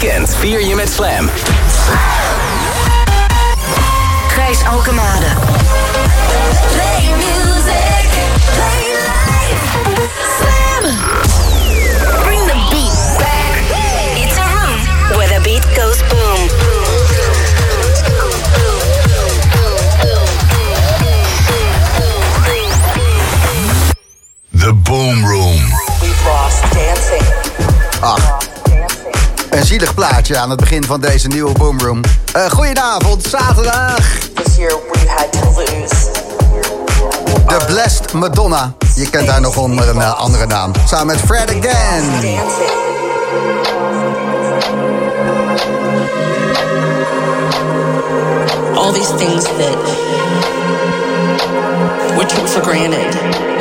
weekend vier je met Slam. Gijs Alkemade. Play music, play zielig plaatje aan het begin van deze nieuwe Boomroom. Uh, goedenavond, zaterdag. This year we've had to lose. The Blessed Madonna. Je kent haar nog onder een eh, andere naam. Samen met Fred Again. All these things that we took for granted.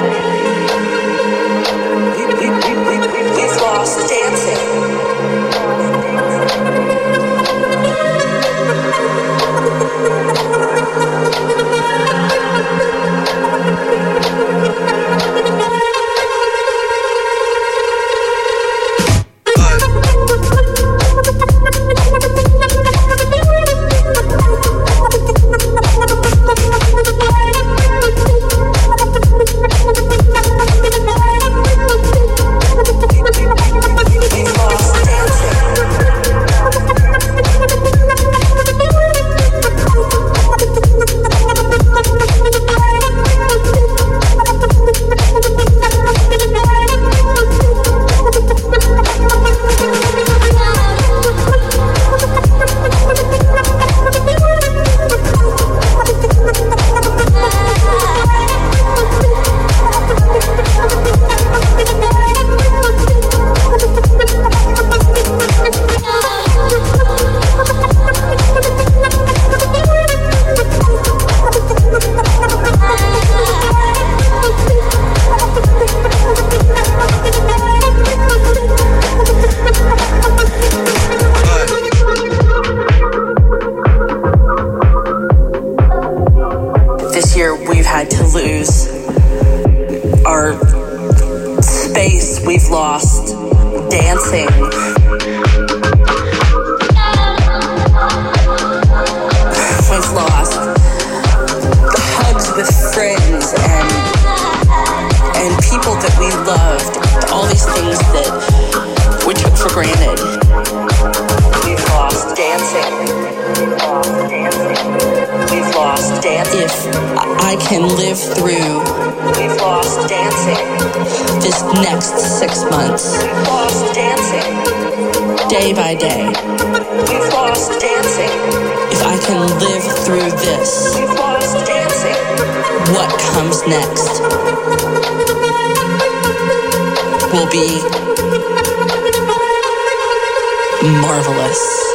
Marvelous.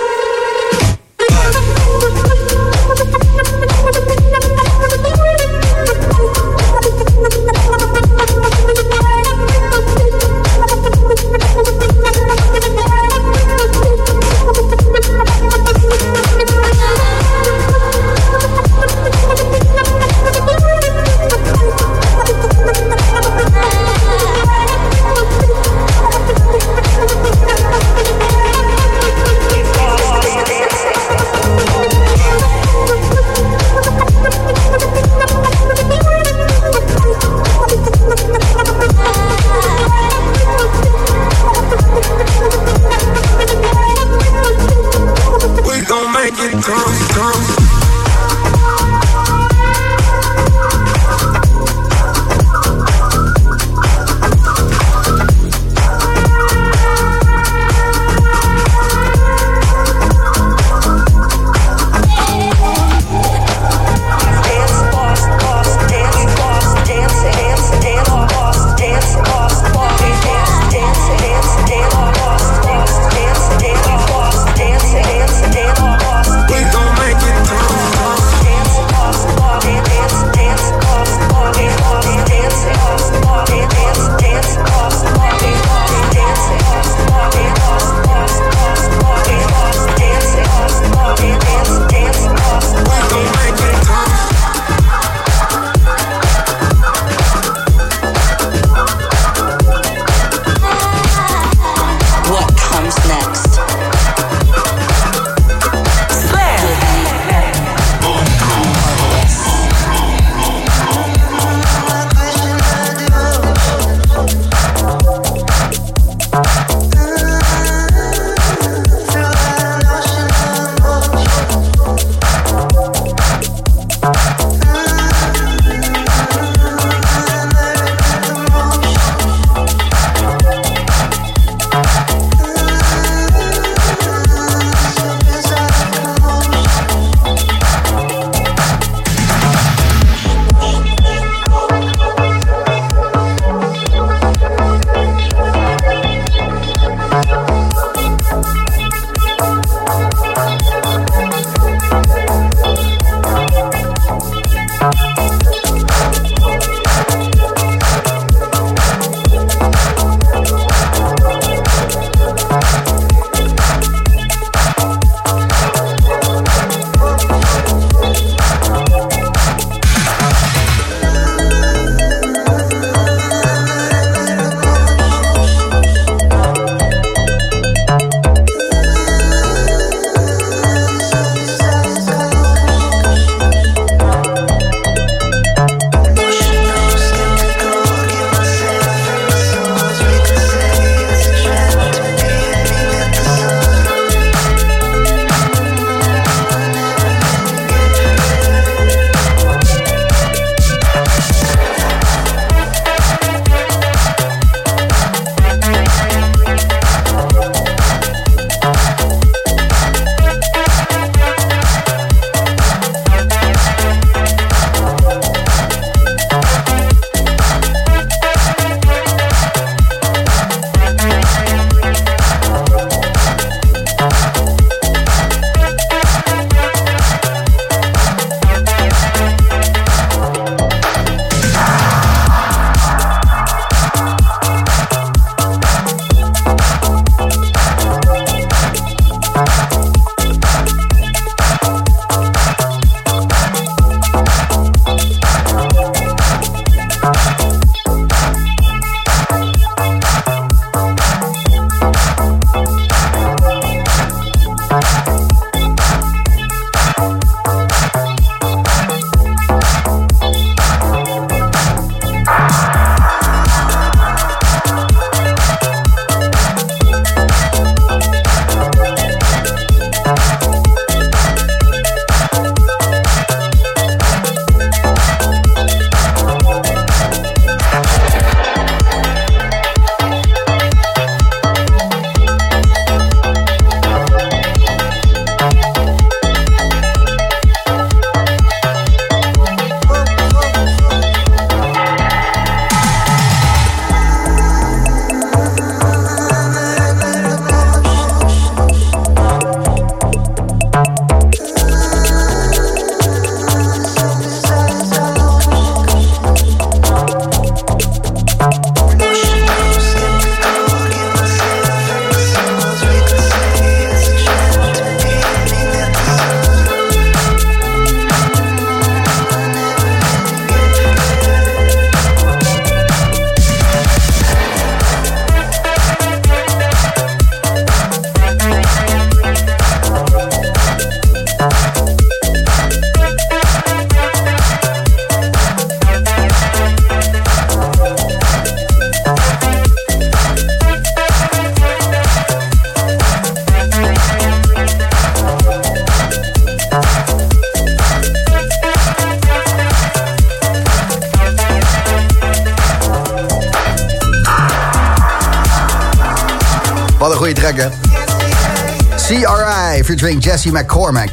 Jesse McCormack.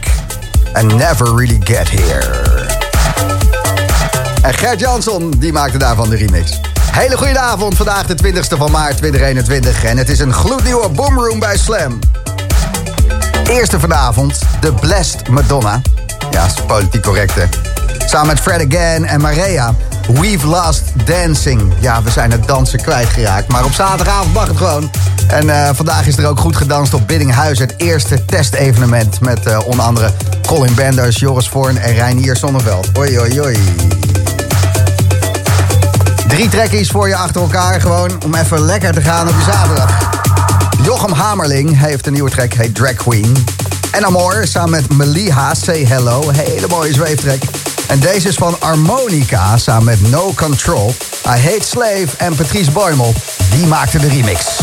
And Never Really Get Here. En Gert Jansson, die maakte daarvan de remix. Hele goede avond, vandaag de 20ste van maart 2021. En het is een gloednieuwe Boomroom bij Slam. Eerste vanavond, The Blessed Madonna. Ja, is politiek correct, hè? Samen met Fred Again en Maria. We've Lost Dancing. Ja, we zijn het dansen kwijtgeraakt. Maar op zaterdagavond mag het gewoon. En uh, vandaag is er ook goed gedanst op Biddinghuis. Het eerste testevenement met uh, onder andere Colin Benders, Joris Voorn en Reinier Sonneveld. Oei, oei, oei. Drie trekkies voor je achter elkaar. Gewoon om even lekker te gaan op je zaterdag. Jochem Hamerling heeft een nieuwe track, heet Drag Queen. En Amor samen met Meliha, Say Hello. Hele mooie zweeftrack. En deze is van Harmonica samen met No Control. I Hate Slave en Patrice Boymel. Die maakte de remix.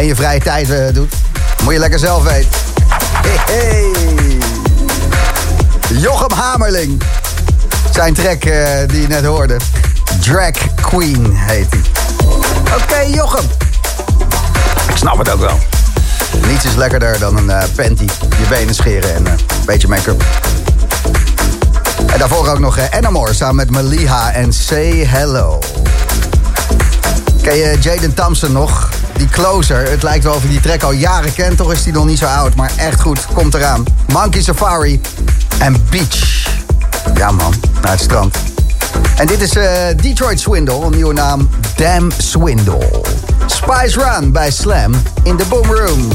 Jij in je vrije tijd eh, doet, moet je lekker zelf weten. Hey, hey. Jochem Hamerling. Zijn track eh, die je net hoorde. Drag Queen heet hij. Oké, Jochem. Ik snap het ook wel. Niets is lekkerder dan een eh, panty, je benen scheren en een beetje make-up. En daarvoor ook nog uh, Enamor samen met Maliha en Say Hello. Ken je Jaden Thompson nog? Die closer. Het lijkt wel of je die track al jaren kent. Toch is die nog niet zo oud. Maar echt goed. Komt eraan. Monkey Safari en Beach. Ja man, naar het strand. En dit is eh, Detroit Swindle. Een nieuwe naam. Damn Swindle. Spice Run bij Slam in de Boom Room.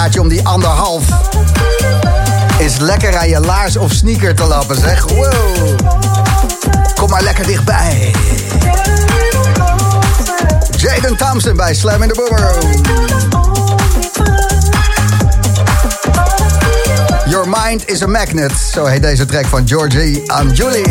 Om die anderhalf. Is lekker aan je laars of sneaker te lappen, zeg. Wow. Kom maar lekker dichtbij. Jaden Thompson bij Slam in the Boomer. Your Mind is a Magnet. Zo heet deze track van Georgie aan Julie.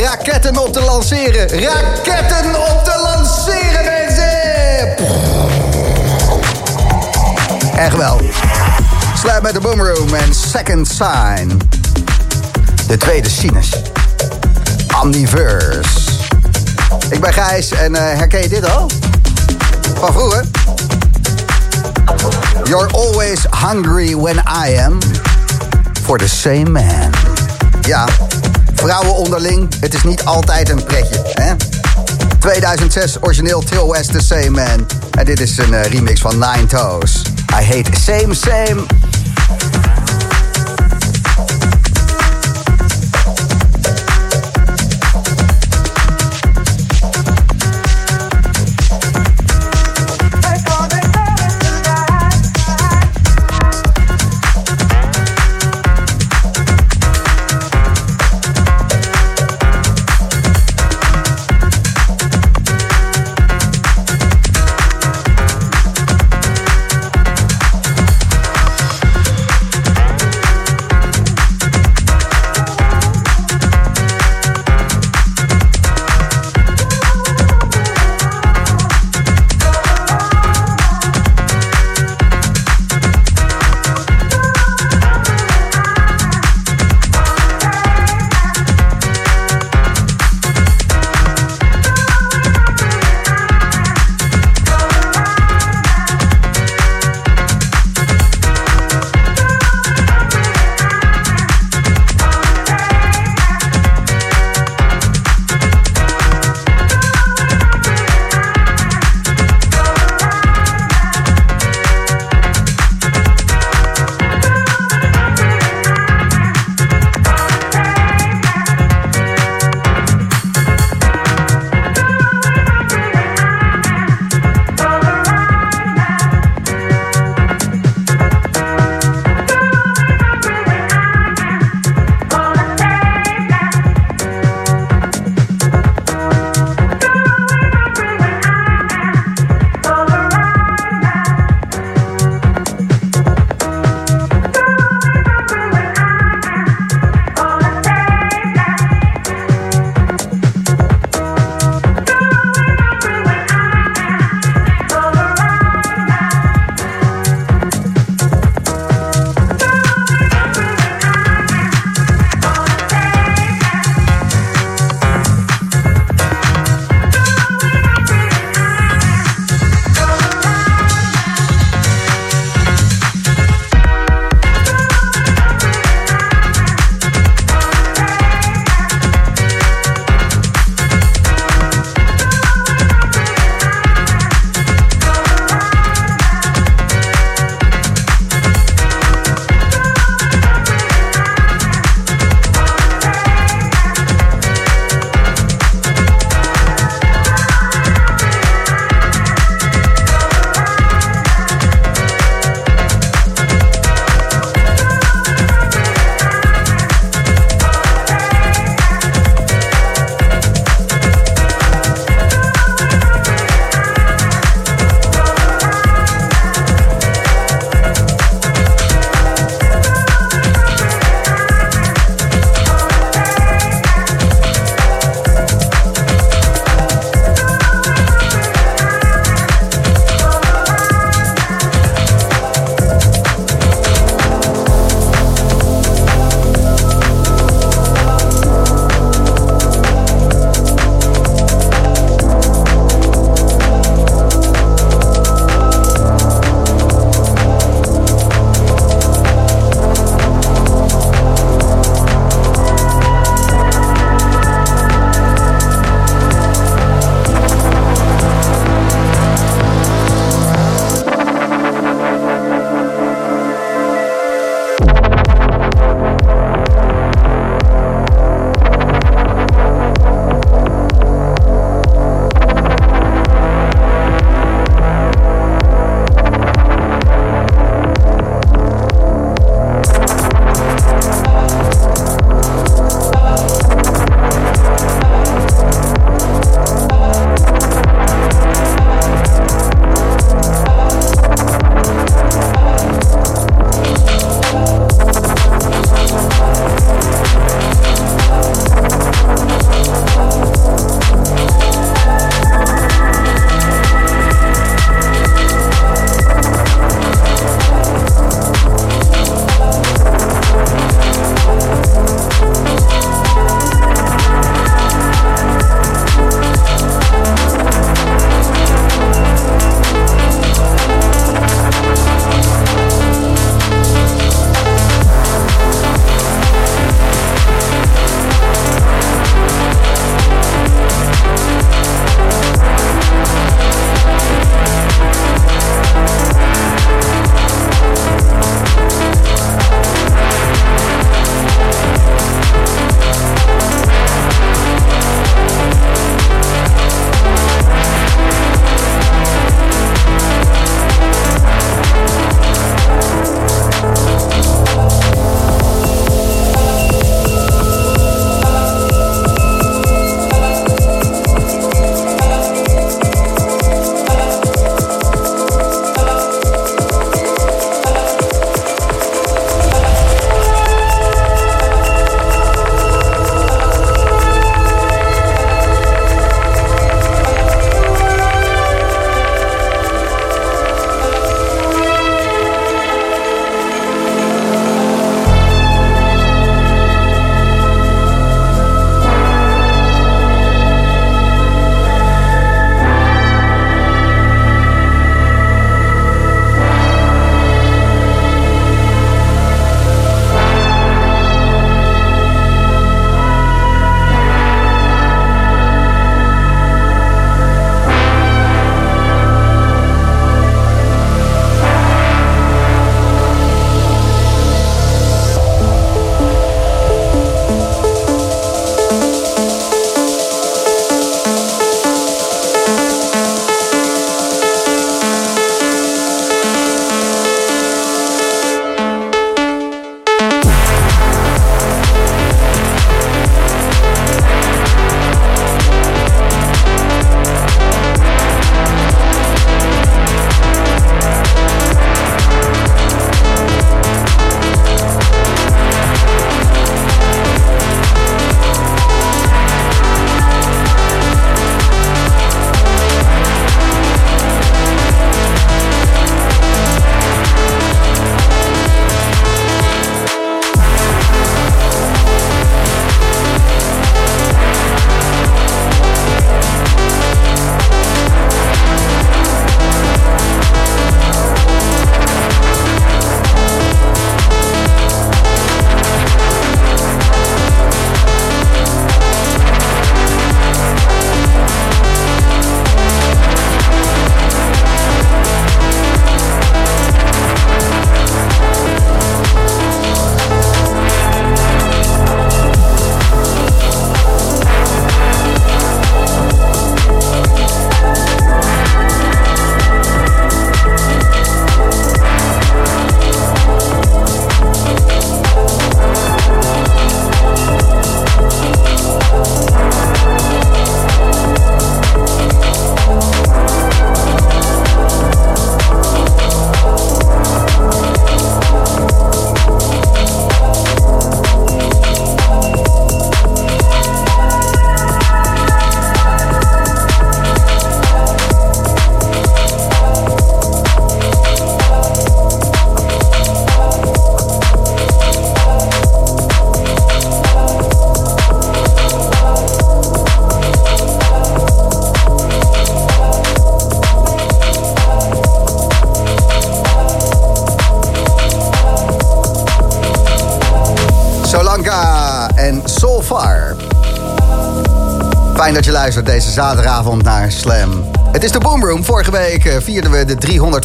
Raketten op te lanceren. Raketten op te lanceren, mensen! Echt wel. Sluit met de Boomroom en Second Sign. De tweede sinus. Omniverse. Ik ben Gijs en uh, herken je dit al? Van vroeger? You're always hungry when I am. For the same man. Ja, vrouwen onderling, het is niet altijd een pretje, hè? 2006, origineel Till West, The Same Man. En dit is een uh, remix van Nine Toes. I hate same, same.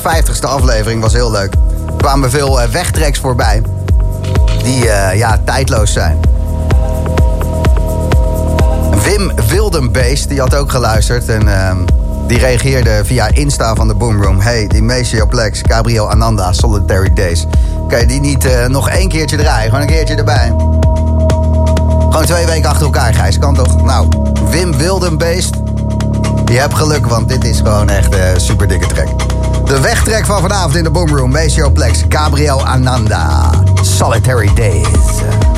350ste aflevering. Was heel leuk. Er kwamen veel eh, wegtreks voorbij. Die eh, ja, tijdloos zijn. Wim Wildenbeest, die had ook geluisterd. En ehm, die reageerde via Insta van de Boomroom. Hey, die Maceo Plex, Gabriel Ananda, Solitary Days. Kan je die niet eh, nog één keertje draaien? Gewoon een keertje erbij. Gewoon twee weken achter elkaar, Gijs. Kan toch? Nou, Wim Wildenbeest. Je hebt geluk, want dit is gewoon echt een super dikke track. De wegtrek van vanavond in de Boomroom. Plex, Gabriel Ananda, Solitary Days.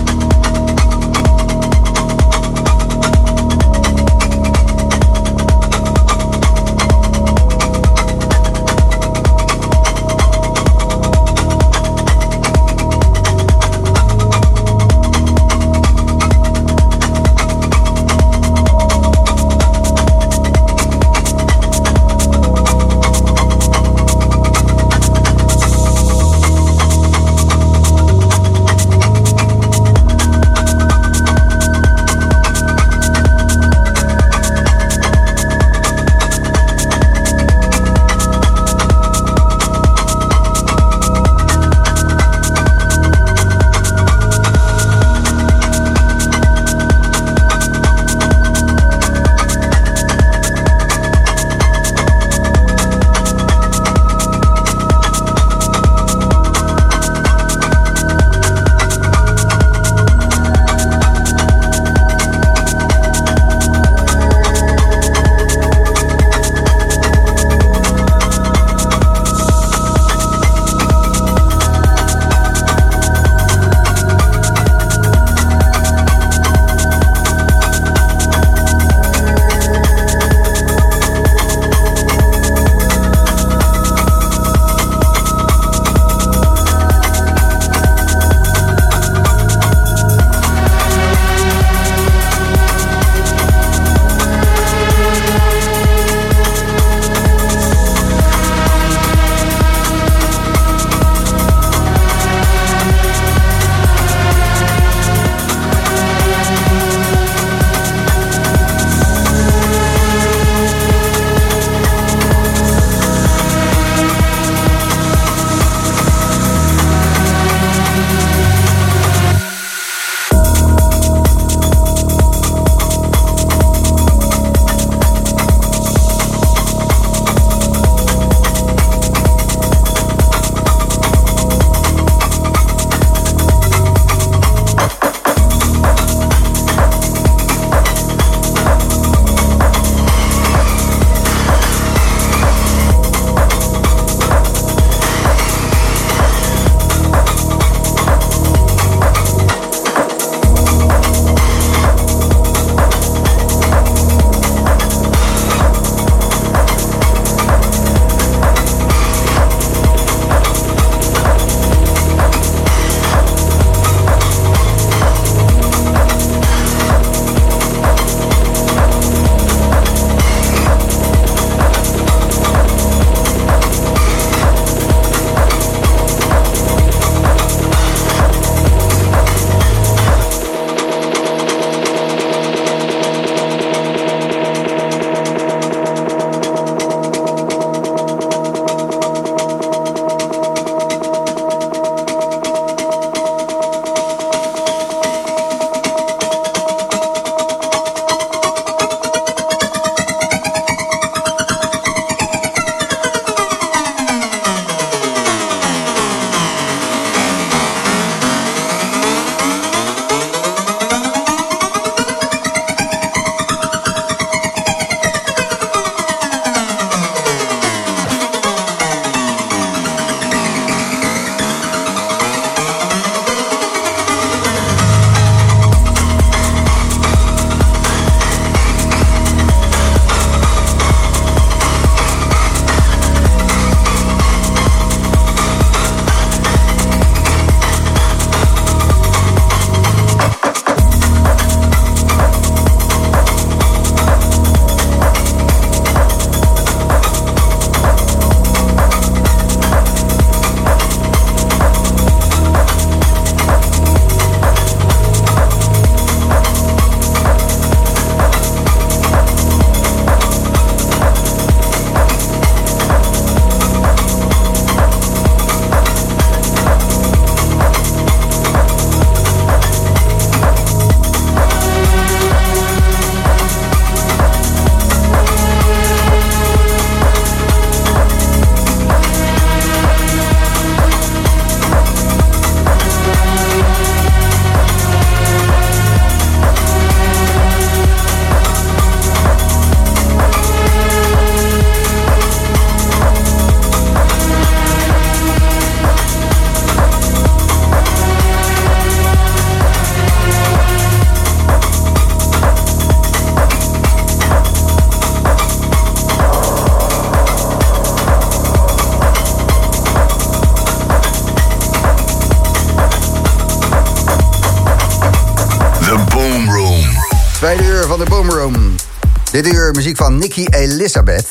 Muziek van Nicky Elizabeth.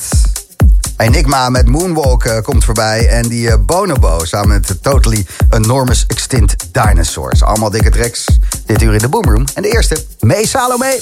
Enigma met Moonwalk eh, komt voorbij. En die eh, Bonobo samen met Totally Enormous Extinct Dinosaurs. Allemaal dikke tracks. Dit uur in de Boom Room. En de eerste, Mee Salome.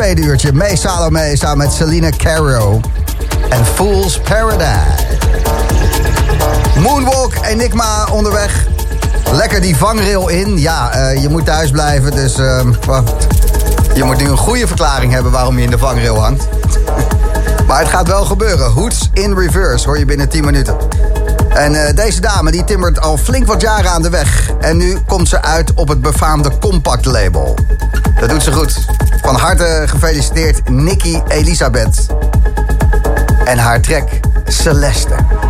Tweede uurtje. May Salome samen met Selena Caro. En Fool's Paradise. Moonwalk, Enigma onderweg. Lekker die vangrail in. Ja, eh, je moet thuis blijven, dus eh, wat? je moet nu een goede verklaring hebben waarom je in de vangrail hangt. maar het gaat wel gebeuren. Hoots in reverse hoor je binnen 10 minuten. En eh, deze dame die timmert al flink wat jaren aan de weg. En nu komt ze uit op het befaamde Compact label. Dat doet ze goed. Van harte gefeliciteerd Nikki Elisabeth. En haar track Celeste. Celeste.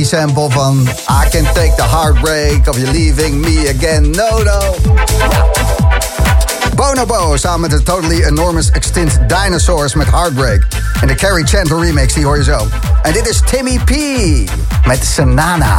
Die sample van I can take the heartbreak of you leaving me again. No, no. Bonobo samen met de Totally Enormous Extinct Dinosaurs met Heartbreak. En de Carrie Chandler remix, die hoor je zo. En dit is Timmy P met Sanana.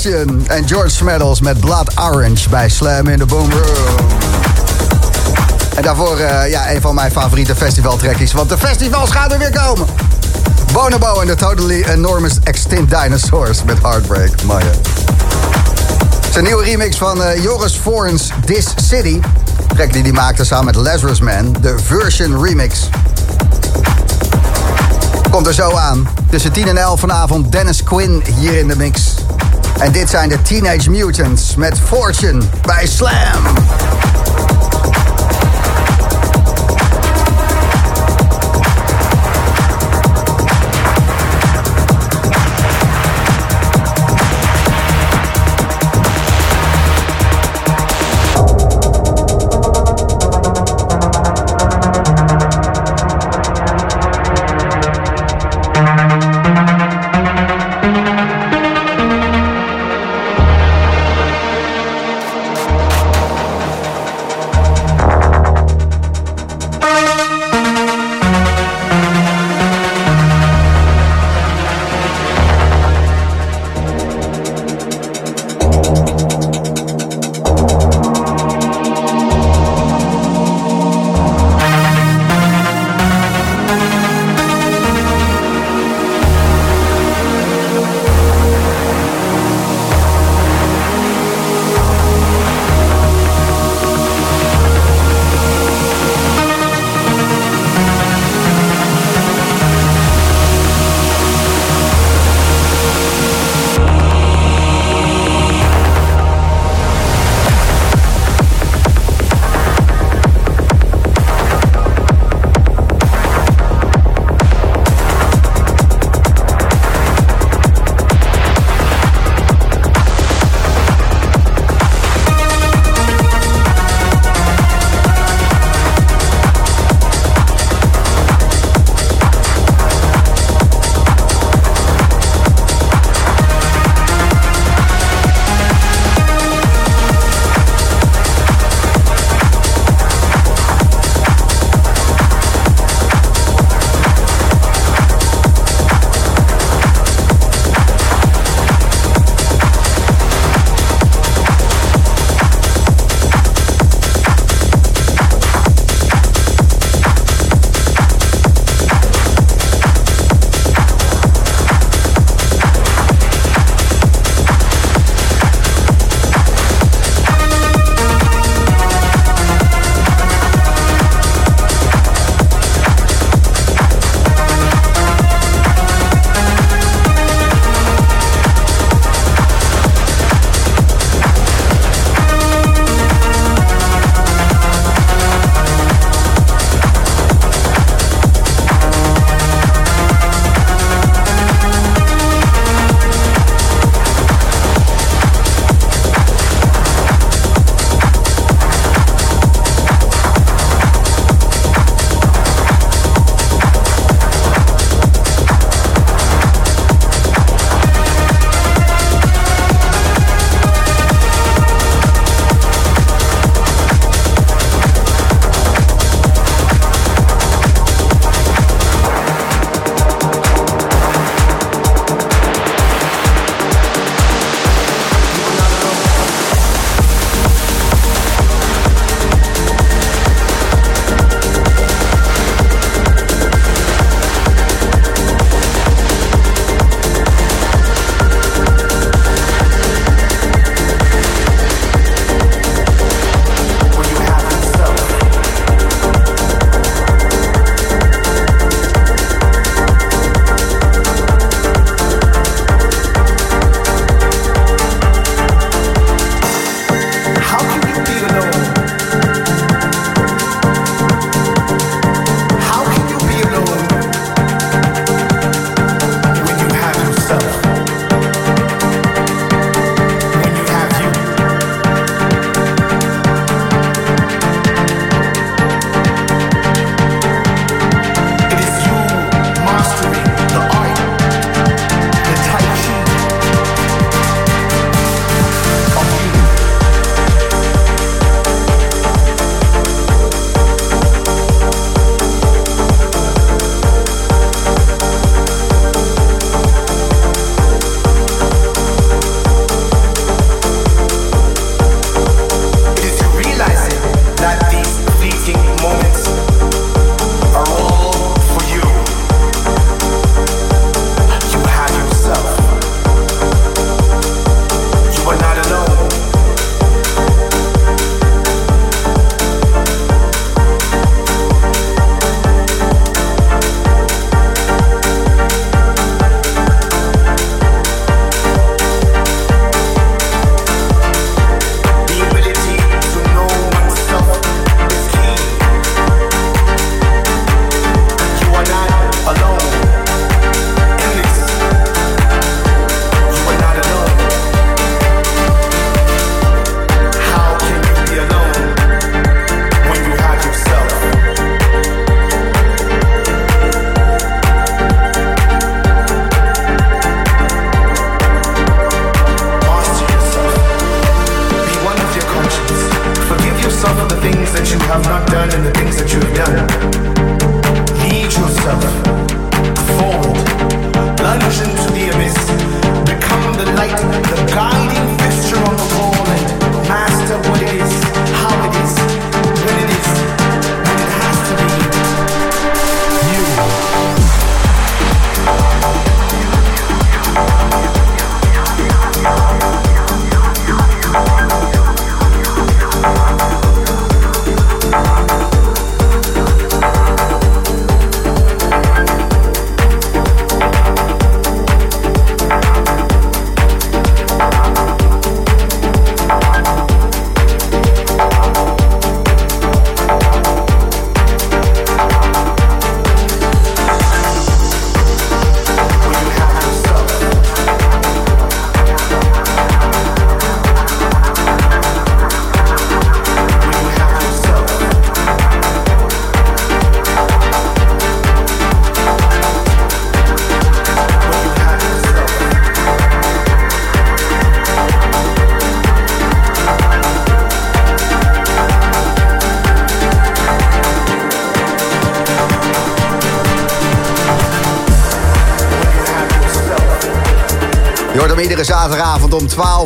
En George Smeddles met Blood Orange bij Slam in the Boom Room. En daarvoor eh, ja, een van mijn favoriete festivaltrekkies, want de festivals gaan er weer komen. Bonobo en de Totally Enormous Extinct Dinosaurs met Heartbreak. Is een nieuwe remix van eh, Joris Voorns This City. Track die hij maakte samen met Lazarus Man. De version remix. Komt er zo aan. Tussen 10 en 11 vanavond Dennis Quinn hier in de mix. En dit zijn de Teenage Mutants met Fortune bij Slam.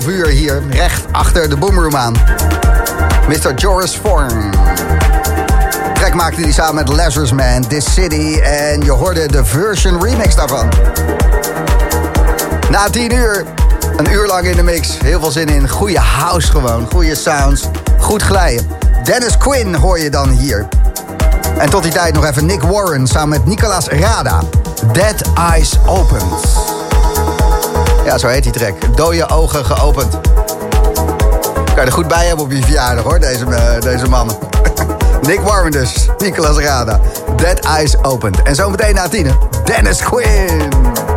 12 uur hier, recht achter de Boomroom aan. Mr. Joris Forn. Track maakte hij samen met Lazarus Man, This City... en je hoorde de version remix daarvan. Na 10 uur, een uur lang in de mix. Heel veel zin in, goede house gewoon, goede sounds, goed glijden. Dennis Quinn hoor je dan hier. En tot die tijd nog even Nick Warren samen met Nicolas Rada. Dead Eyes Opened. Ja, zo heet die track. Dode ogen geopend. Kan je er goed bij hebben op je verjaardag hoor, deze, eh, deze mannen. Nick Warren dus, Nicolas Rada. Dead Eyes Opened. En zometeen na tienen, Dennis Quinn.